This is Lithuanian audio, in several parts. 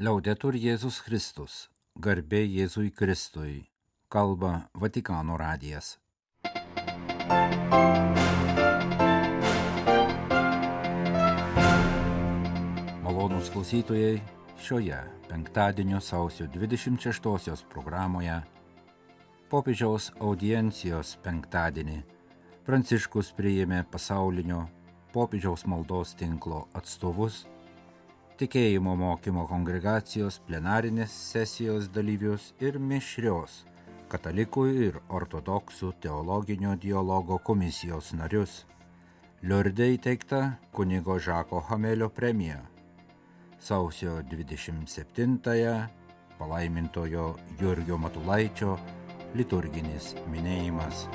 Liaudetur Jėzus Kristus, garbė Jėzui Kristui, kalba Vatikano radijas. Malonūs klausytojai, šioje penktadienio sausio 26 programoje popiežiaus audiencijos penktadienį Pranciškus priėmė pasaulinio popiežiaus maldos tinklo atstovus, tikėjimo mokymo kongregacijos plenarinės sesijos dalyvius ir mišrios katalikų ir ortodoksų teologinio dialogo komisijos narius. Liurdė įteikta kunigo Žako Hamelio premija. Sausio 27-ąją palaimintojo Jurgio Matulaičio liturginis minėjimas.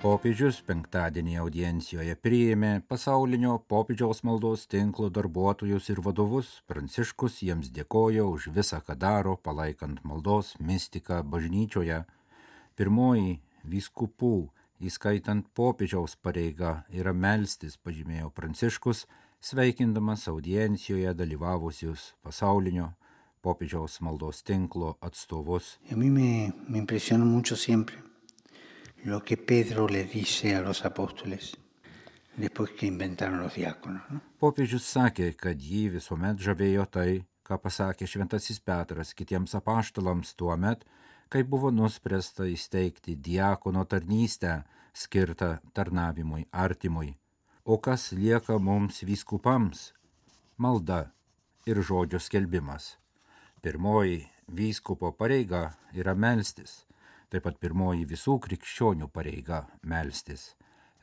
Popiežius penktadienį audiencijoje priėmė pasaulinio popiežiaus maldos tinklo darbuotojus ir vadovus. Pranciškus jiems dėkojo už visą, ką daro, palaikant maldos mistiką bažnyčioje. Pirmoji vyskupų, įskaitant popiežiaus pareiga, yra melstis, pažymėjo Pranciškus, sveikindamas audiencijoje dalyvavusius pasaulinio popiežiaus maldos tinklo atstovus. A mí me, me impresiona mucho siempre lo que Pedro le dice a los apóstoles después que inventaron los diáconos. ¿no? Popiežius sakė, kad jį visuomet žavėjo tai, ką pasakė šventasis Petras kitiems apaštalams tuo met, kai buvo nuspręsta įsteigti diakono tarnystę skirtą tarnavimui artimui. O kas lieka mums vyskupams? Malda ir žodžio skelbimas. Pirmoji vyskupo pareiga yra melstis taip pat pirmoji visų krikščionių pareiga - melstis.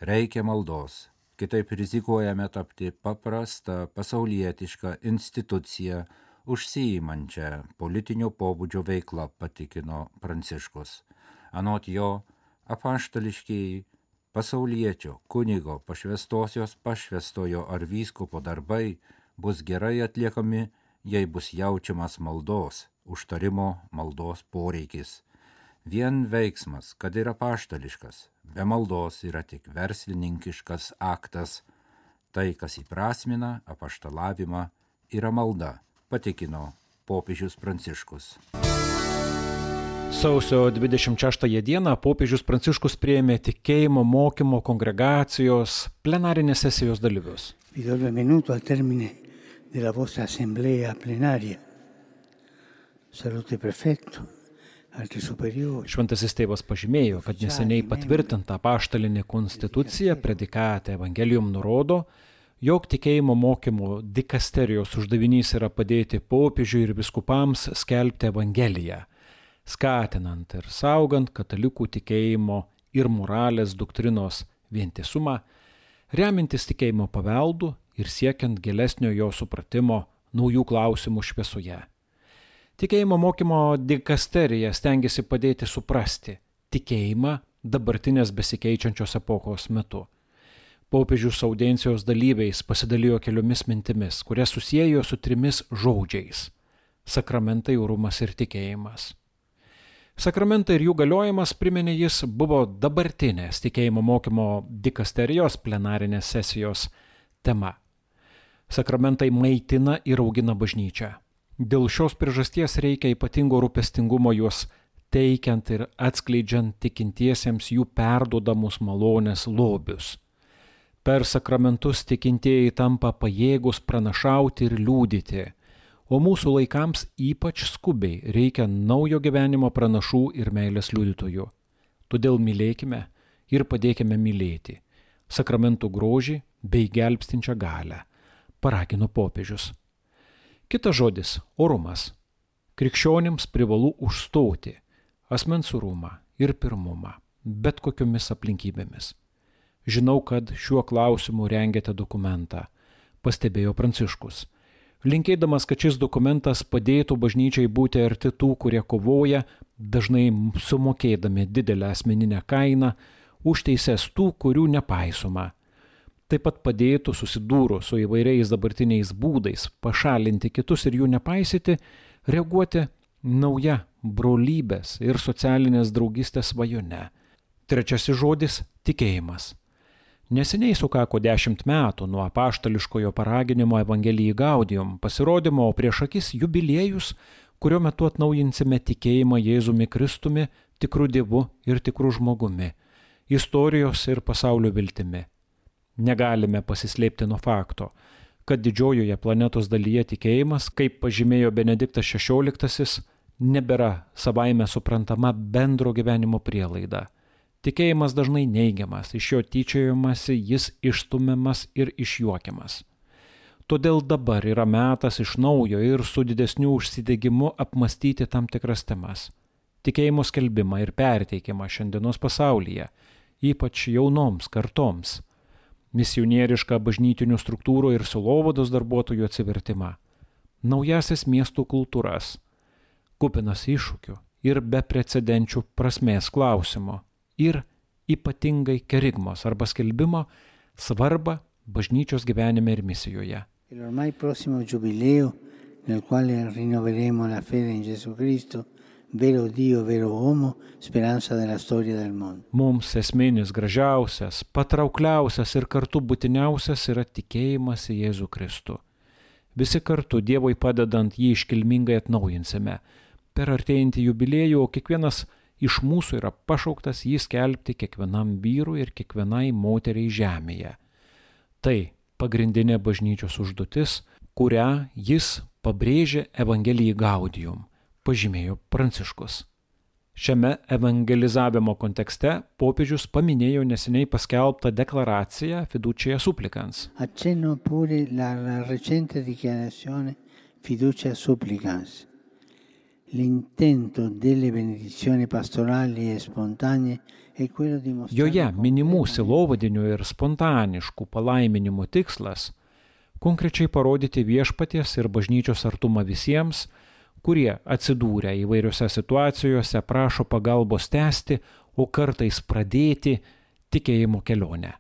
Reikia maldos, kitaip rizikuojame tapti paprastą pasaulietišką instituciją užsijimančią politinio pobūdžio veiklą, patikino Pranciškus. Anot jo, apaštališkiai pasaulietčio, kunigo, pašvestosios, pašvestojo ar vyskupo darbai bus gerai atliekami, jei bus jaučiamas maldos, užtarimo maldos poreikis. Vien veiksmas, kad yra paštališkas, be maldos yra tik verslininkiškas aktas. Tai, kas įprasmina apaštalavimą, yra malda, patikino popiežius Pranciškus. Sausio 26 dieną popiežius Pranciškus prieėmė tikėjimo mokymo kongregacijos plenarinės sesijos dalyvius. Vi do il benvenuto al termine della vostra assemblea plenaria. Salute superiori. Šventasis tėvas pažymėjo, kad neseniai patvirtinta paštalinė konstitucija predikate Evangelijum nurodo, jog tikėjimo mokymo dikasterijos uždavinys yra padėti popiežiui ir biskupams skelbti Evangeliją, skatinant ir saugant katalikų tikėjimo ir moralės doktrinos vientisumą, remintis tikėjimo paveldu ir siekiant gilesnio jo supratimo naujų klausimų šviesoje. Tikėjimo mokymo dikasterija stengiasi padėti suprasti tikėjimą dabartinės besikeičiančios epochos metu. Popiežius audiencijos dalyviais pasidalijo keliomis mintimis, kurias susijėjo su trimis žodžiais - sakramentai, orumas ir tikėjimas. Sakramentai ir jų galiojimas, priminė jis, buvo dabartinės tikėjimo mokymo dikasterijos plenarinės sesijos tema. Sakramentai maitina ir augina bažnyčią. Dėl šios priežasties reikia ypatingo rūpestingumo juos teikiant ir atskleidžiant tikintiesiems jų perdodamus malonės lobius. Per sakramentus tikintieji tampa pajėgus pranašauti ir liūdyti, o mūsų laikams ypač skubiai reikia naujo gyvenimo pranašų ir meilės liudytojų. Todėl mylėkime ir padėkime mylėti sakramentų grožį bei gelbstinčią galę, paragino popiežius. Kitas žodis - orumas. Krikščionims privalu užstoti asmens orumą ir pirmumą, bet kokiomis aplinkybėmis. Žinau, kad šiuo klausimu rengiate dokumentą, pastebėjo Pranciškus. Linkėdamas, kad šis dokumentas padėtų bažnyčiai būti arti tų, kurie kovoja, dažnai sumokėdami didelę asmeninę kainą, už teises tų, kurių nepaisoma taip pat padėtų susidūrus su įvairiais dabartiniais būdais pašalinti kitus ir jų nepaisyti, reaguoti nauja brolybės ir socialinės draugystės svajone, Trečiasis žodis - tikėjimas. Neseniai sukako dešimt metų nuo apaštališkojo paraginimo Evangelijai Gaudijom pasirodymo, o prieš akis jubiliejus, kurio metu atnaujinsime tikėjimą Jėzumi Kristumi, tikrų dievu ir tikrų žmogumi, istorijos ir pasaulio viltimi. Negalime pasislėpti nuo fakto, kad didžiojoje planetos dalyje tikėjimas, kaip pažymėjo Benediktas XVI, nebėra savaime suprantama bendro gyvenimo prielaida. Tikėjimas dažnai neigiamas, iš jo tyčiojamasi, jis išstumiamas ir išjuokiamas. Todėl dabar yra metas iš naujo ir su didesniu užsidegimu apmastyti tam tikras temas. Tikėjimo skelbimą ir perteikimą šiandienos pasaulyje, ypač jaunoms kartoms misionierišką bažnytinių struktūrų ir silovados darbuotojų atsivertimą, naujasis miestų kultūras, kupinas iššūkių ir beprecedenčių prasmės klausimo ir ypatingai kerigmos arba skelbimo svarbą bažnyčios gyvenime ir misijoje. El ormai prossimo giubileo, nel quale rinnoveremo la fede in Gesù Cristo, vero Dio, vero uomo, speranza della storia del mondo. Mums esminis gražiausias, patraukliausias ir kartu būtiniausias yra tikėjimas į Jėzų Kristų. Visi kartu Dievui padedant jį iškilmingai atnaujinsime. Per artėjantį jubiliejų, kiekvienas iš mūsų yra pašauktas jį skelbti kiekvienam vyrui ir kiekvienai moteriai žemėje. Tai pagrindinė bažnyčios užduotis, kurią jis pabrėžė Evangelijai Gaudijum pažymėjo Pranciškus. Šiame evangelizavimo kontekste popiežius paminėjo neseniai paskelbtą deklaraciją Fiducia Supplicans. Accenno pure la, la recente dichiarazione Fiducia Supplicans. L'intento delle benedizioni pastorali e spontanee è quello di mostrare. Joje minimų silovadinių ir spontaniškų palaiminimų tikslas - konkrečiai parodyti viešpaties ir bažnyčios artumą visiems, kurie atsidūrę įvairiose situacijose prašo pagalbos tęsti, o kartais pradėti tikėjimo kelionę.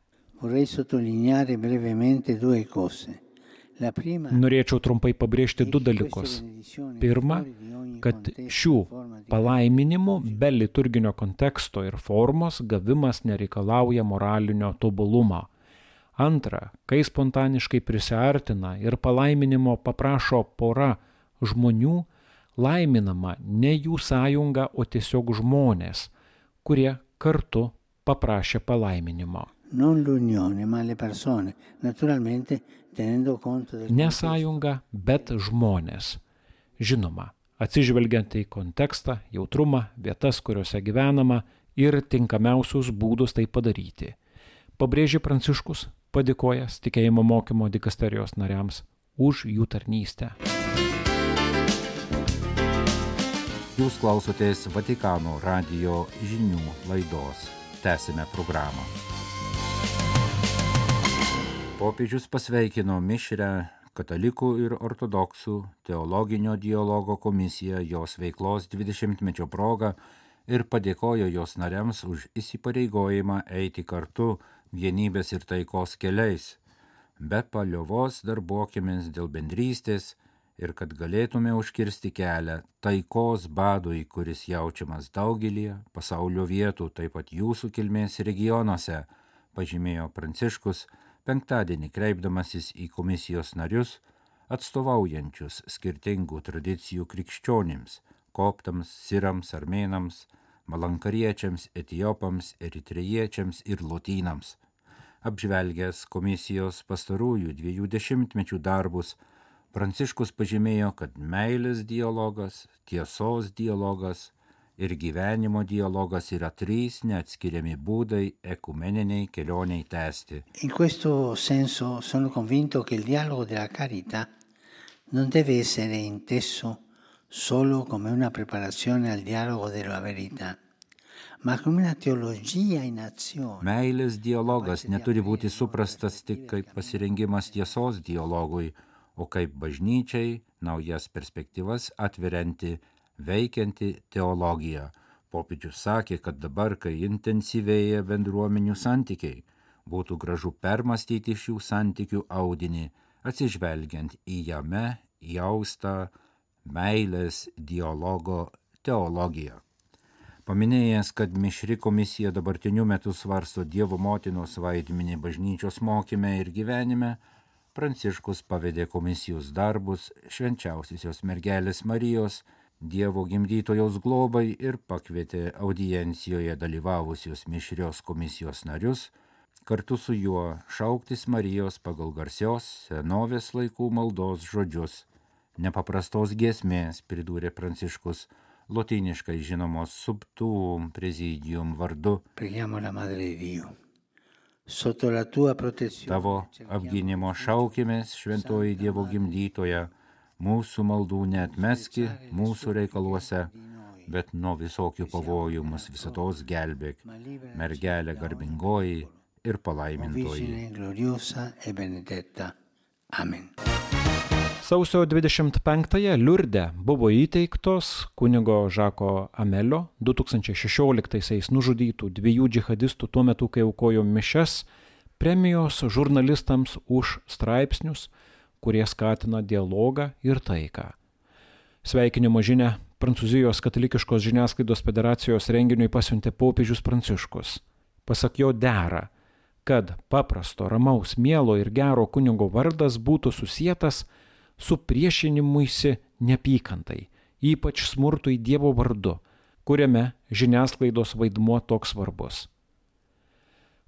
Norėčiau trumpai pabrėžti du dalykus. Pirma, kad šių palaiminimų be liturginio konteksto ir formos gavimas nereikalauja moralinio tobulumo. Antra, kai spontaniškai prisartina ir palaiminimo paprašo pora žmonių, laiminama ne jų sąjunga, o tiesiog žmonės, kurie kartu paprašė palaiminimo. Ne sąjunga, bet žmonės. Žinoma, atsižvelgiant į kontekstą, jautrumą, vietas, kuriuose gyvenama ir tinkamiausius būdus tai padaryti. Pabrėžė Pranciškus, padėkojęs tikėjimo mokymo dikasterijos nariams už jų tarnystę. Jūs klausotės Vatikano radio žinių laidos. Tęsime programą. Popiežius pasveikino mišrę katalikų ir ortodoksų teologinio dialogo komisiją jos veiklos 20-mečio progą ir padėkojo jos nariams už įsipareigojimą eiti kartu vienybės ir taikos keliais. Be paliovos darbuokimės dėl bendrystės, ir kad galėtume užkirsti kelią taikos badui, kuris jaučiamas daugelį pasaulio vietų, taip pat jūsų kilmės regionuose, pažymėjo Pranciškus, penktadienį kreipdamasis į komisijos narius, atstovaujančius skirtingų tradicijų krikščionims - koptams, sirams, armėnams, malankariečiams, etijopams, eritrejiečiams ir lotynams. Apžvelgęs komisijos pastarųjų dviejų dešimtmečių darbus, Pranciškus pažymėjo, kad meilės dialogas, tiesos dialogas ir gyvenimo dialogas yra trys neatskiriami būdai ekumeniniai kelioniai tęsti. In questo senso sono convinto che il dialogo della carità non deve essere inteso solo come una preparazione al dialogo della verità. Meilės dialogas neturi būti suprastas tik kaip pasirengimas tiesos dialogui, o kaip bažnyčiai naujas perspektyvas atverianti veikianti teologija. Popiežius sakė, kad dabar, kai intensyvėja bendruomenių santykiai, būtų gražu permastyti šių santykių audinį, atsižvelgiant į jame jaustą meilės dialogo teologiją. Paminėjęs, kad mišri komisija dabartiniu metu svarsto Dievo motinos vaidmenį bažnyčios mokyme ir gyvenime, Pranciškus pavedė komisijos darbus švenčiausiosios mergelės Marijos Dievo gimdytojos globai ir pakvietė audiencijoje dalyvavusios mišrios komisijos narius kartu su juo šauktis Marijos pagal garsios senovės laikų maldos žodžius. Nepaprastos giesmės, pridūrė Pranciškus, lotyniškai žinomos subtum prezidium vardu. Preghiamo la Madre di Dio. Tavo apginimo šaukimės, šventoji Dievo gimdytoja, mūsų maldų neatmeski mūsų reikaluose, bet nuo visokių pavojų mus visados gelbėk, mergelė garbingoji ir palaimintoji. Amen. Sausio 25-ąją Liurde buvo įteiktos kunigo Žako Amelio 2016-aisiais nužudytų dviejų džihadistų tuo metu, kai aukojo mišes, premijos žurnalistams už straipsnius, kurie skatina dialogą ir taiką. Sveikinimo žinia Prancūzijos katalikiškos žiniasklaidos federacijos renginiui pasiuntė popiežius Pranciškus. Pasak jo dera, kad paprasto, ramaus, mielo ir gero kunigo vardas būtų susijęs su priešinimuisi neapykantai, ypač smurtui Dievo vardu, kuriame žiniasklaidos vaidmuo toks svarbus.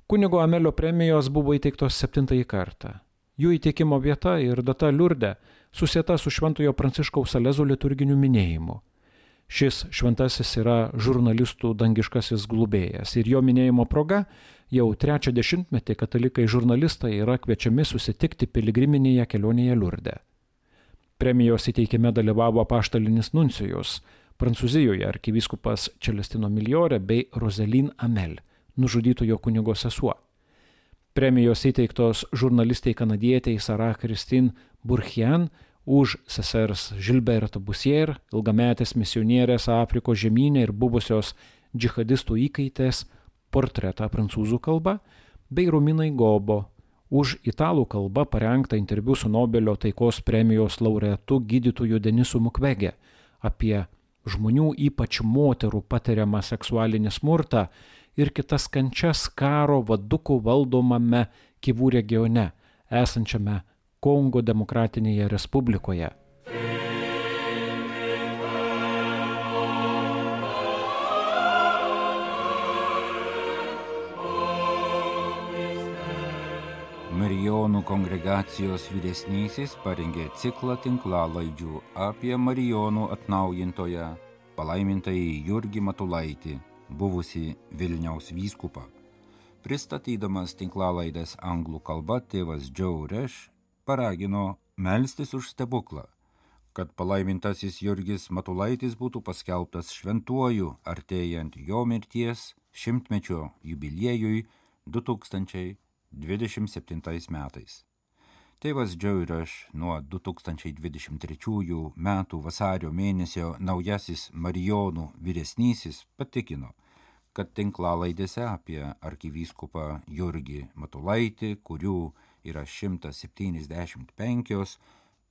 Kunigo Amelio premijos buvo įteiktos septintąjį kartą. Jų įteikimo vieta ir data Liurde susieta su Šventojo Pranciškaus Alezo liturginiu minėjimu. Šis šventasis yra žurnalistų dangiškasis glūbėjas ir jo minėjimo proga jau trečią dešimtmetį katalikai žurnalistai yra kviečiami susitikti piligriminėje kelionėje Liurde. Premijos įteikime dalyvavo paštalinis nuncijus Prancūzijoje arkivyskupas Čelestino Miljorė bei Roselin Amel, nužudytojo kunigo sesuo. Premijos įteiktos žurnalistai kanadietei Sara Kristin Burchian už sesers Gilbert Busier, ilgametės misionierės Afrikos žemynė ir buvusios džihadistų įkaitės portretą prancūzų kalba, bei Ruminai Gobo už italų kalbą parengtą interviu su Nobelio taikos premijos laureatu gydytoju Denisu Mukwege apie žmonių, ypač moterų patiriamą seksualinį smurtą ir kitas kančias karo vadukų valdomame Kivų regione, esančiame Kongo demokratinėje Respublikoje. Marijonų kongregacijos vyresnysis parengė ciklą tinklalaidžių apie Marijonų atnaujintoją, palaimintąjį Jurgį Matulaitį, buvusi Vilniaus vyskupą. Pristatydamas tinklalaidės anglų kalba tėvas Joe Reš paragino melstis už stebuklą, kad palaimintasis Jurgis Matulaitis būtų paskelbtas šventuoju artėjant jo mirties šimtmečio jubiliejui 2000. 27 metais. Tėvas Džiau ir aš nuo 2023 metų vasario mėnesio naujasis Marijonų vyresnysis patikino, kad tinklalaidėse apie arkivyskupą Jurgį Matulaitį, kurių yra 175,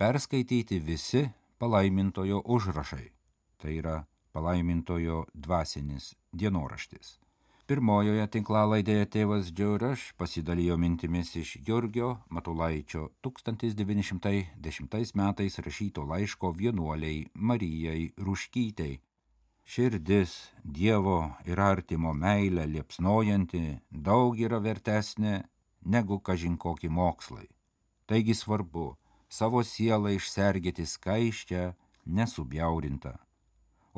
perskaityti visi palaimintojo užrašai. Tai yra palaimintojo dvasinis dienoraštis. Pirmojoje tinklalaidėje tėvas Džiauraš pasidalijo mintimis iš Jurgio Matulaičio 1910 metais rašyto laiško vienuoliai Marijai Ruškytei. Širdis Dievo ir artimo meilę liepsnojanti daug yra vertesnė negu kažinkokį mokslai. Taigi svarbu savo sielą išsergėti skaiščią, nesubjaurintą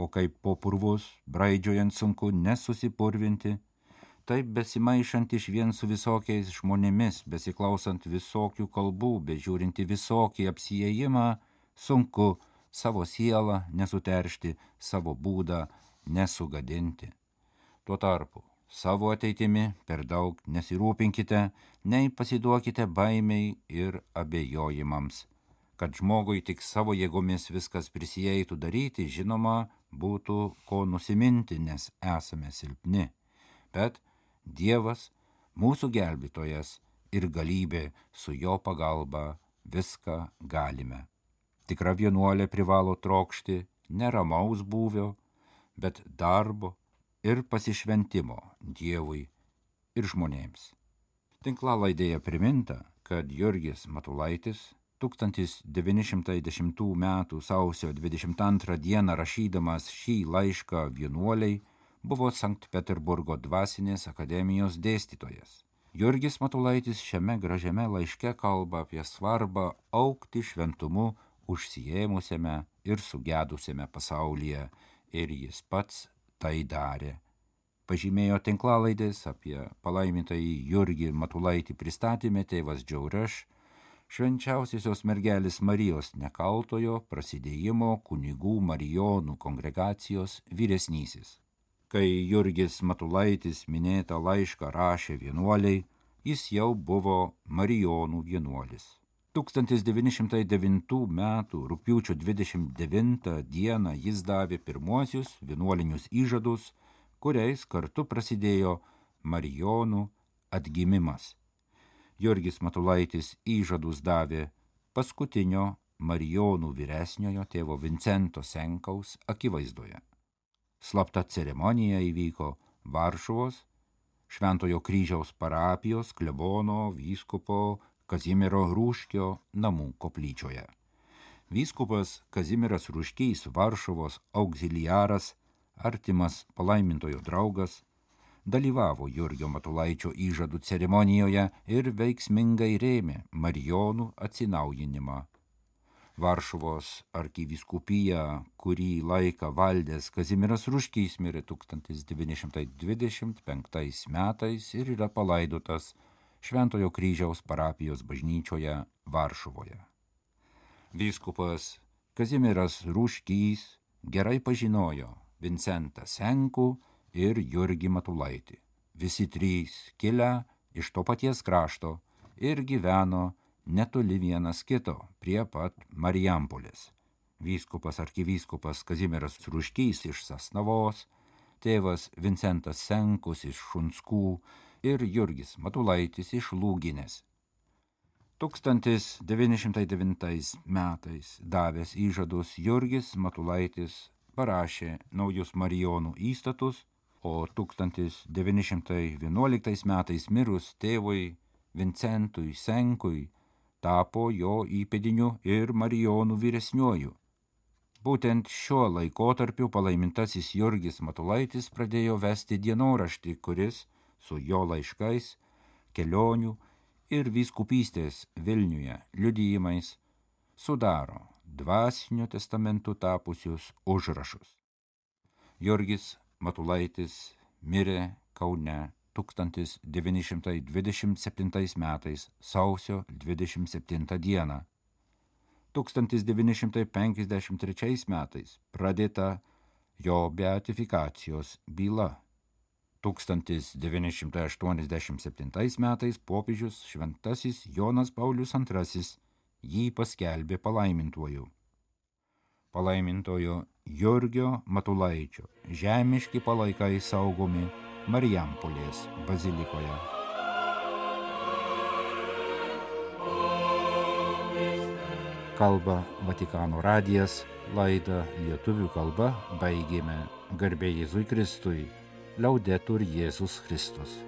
o kaip po purvus, braidžiojant sunku nesusipurvinti, taip besimaišant iš vien su visokiais žmonėmis, besiklausant visokių kalbų, bežiūrinti visokį apsijėjimą, sunku savo sielą nesuteršti, savo būdą nesugadinti. Tuo tarpu savo ateitimi per daug nesirūpinkite, nei pasiduokite baimiai ir abejojimams. Kad žmogui tik savo jėgomis viskas prisijeitų daryti, žinoma, būtų ko nusiminti, nes esame silpni. Bet Dievas, mūsų gelbėtojas ir galybė su jo pagalba viską galime. Tikra vienuolė privalo trokšti neramaus būvio, bet darbo, ir pasišventimo Dievui ir žmonėms. Tinklalaidėje priminta, kad Jurgis Matulaitis 1910 m. sausio 22 d. rašydamas šį laišką vienuoliai buvo Sankt Peterburgo dvasinės akademijos dėstytojas. Jurgis Matulaitis šiame gražiame laiške kalba apie svarbą aukti šventumu užsijėmusiame ir sugedusiame pasaulyje ir jis pats tai darė. Pažymėjo tinklalaidės apie palaimintąjį Jurgį Matulaitį pristatymę tėvas Džiauraš, švenčiausiosios mergelės Marijos nekaltojo prasidėjimo kunigų Marijonų kongregacijos vyresnysis. Kai Jurgis Matulaitis minėtą laišką rašė vienuoliai, jis jau buvo Marijonų vienuolis. 1909 m. rūpiučio 29 d. jis davė pirmuosius vienuolinius įžadus, kuriais kartu prasidėjo Marijonų atgimimas. Jurgis Matulaitis įžadus davė paskutinio Marijonų vyresniojo tėvo Vincento Senkaus akivaizdoje. Slapta ceremonija įvyko Varšuvos, Šventojo kryžiaus parapijos klebono vyskupo Kazimiero Rūškio namų koplyčioje. Vyskupas Kazimieras Rūškys Varšuvos auxiliaras, artimas palaimintojo draugas, dalyvavo Jurgio Matulaičio įžadų ceremonijoje ir veiksmingai rėmė Marijonų atsinaujinimą. Varšuvos arkiviskupija, kurį laiką valdęs Kazimieras Ruškys mirė 1925 metais ir yra palaidotas Šventojo kryžiaus parapijos bažnyčioje Varšuvoje. Vyskupas Kazimieras Rūškys gerai pažinojo Vincentą Senkų ir Jurgį Matulaitį. Visi trys kilę iš to paties krašto ir gyveno netoli vienas kito prie pat Marijampolės. Vyskupas arkivyskupas Kazimieras Rūškys iš Sasnavos, tėvas Vincentas Senkus iš Šunskų, ir Jurgis Matulaitis iš Lūginės. 1909 metais davęs įžadus Jurgis Matulaitis parašė naujus Marijonų įstatus, o 1911 metais mirus tėvui Vincentui Senkui tapo jo įpėdiniu ir Marijonų vyresniuoju. Būtent šiuo laikotarpiu palaimintasis Jurgis Matulaitis pradėjo vesti dienoraštį, kuris su jo laiškais, kelionių ir vyskupystės Vilniuje liudijimais sudaro dvasiniu testamentu tapusius užrašus. Jurgis Matulaitis mirė Kaune 1927 metais sausio 27 dieną. 1953 metais pradėta jo beatifikacijos byla 1987 metais popiežius šventasis Jonas Paulius II jį paskelbė palaimintuoju. Palaimintojo Jurgio Matulaičio žemiški palaikai saugomi Marijampolės bazilikoje. Kalba Vatikano radijas, laidą lietuvių kalba baigėme garbė Jėzui Kristui Liaudetur Jėzus Kristus.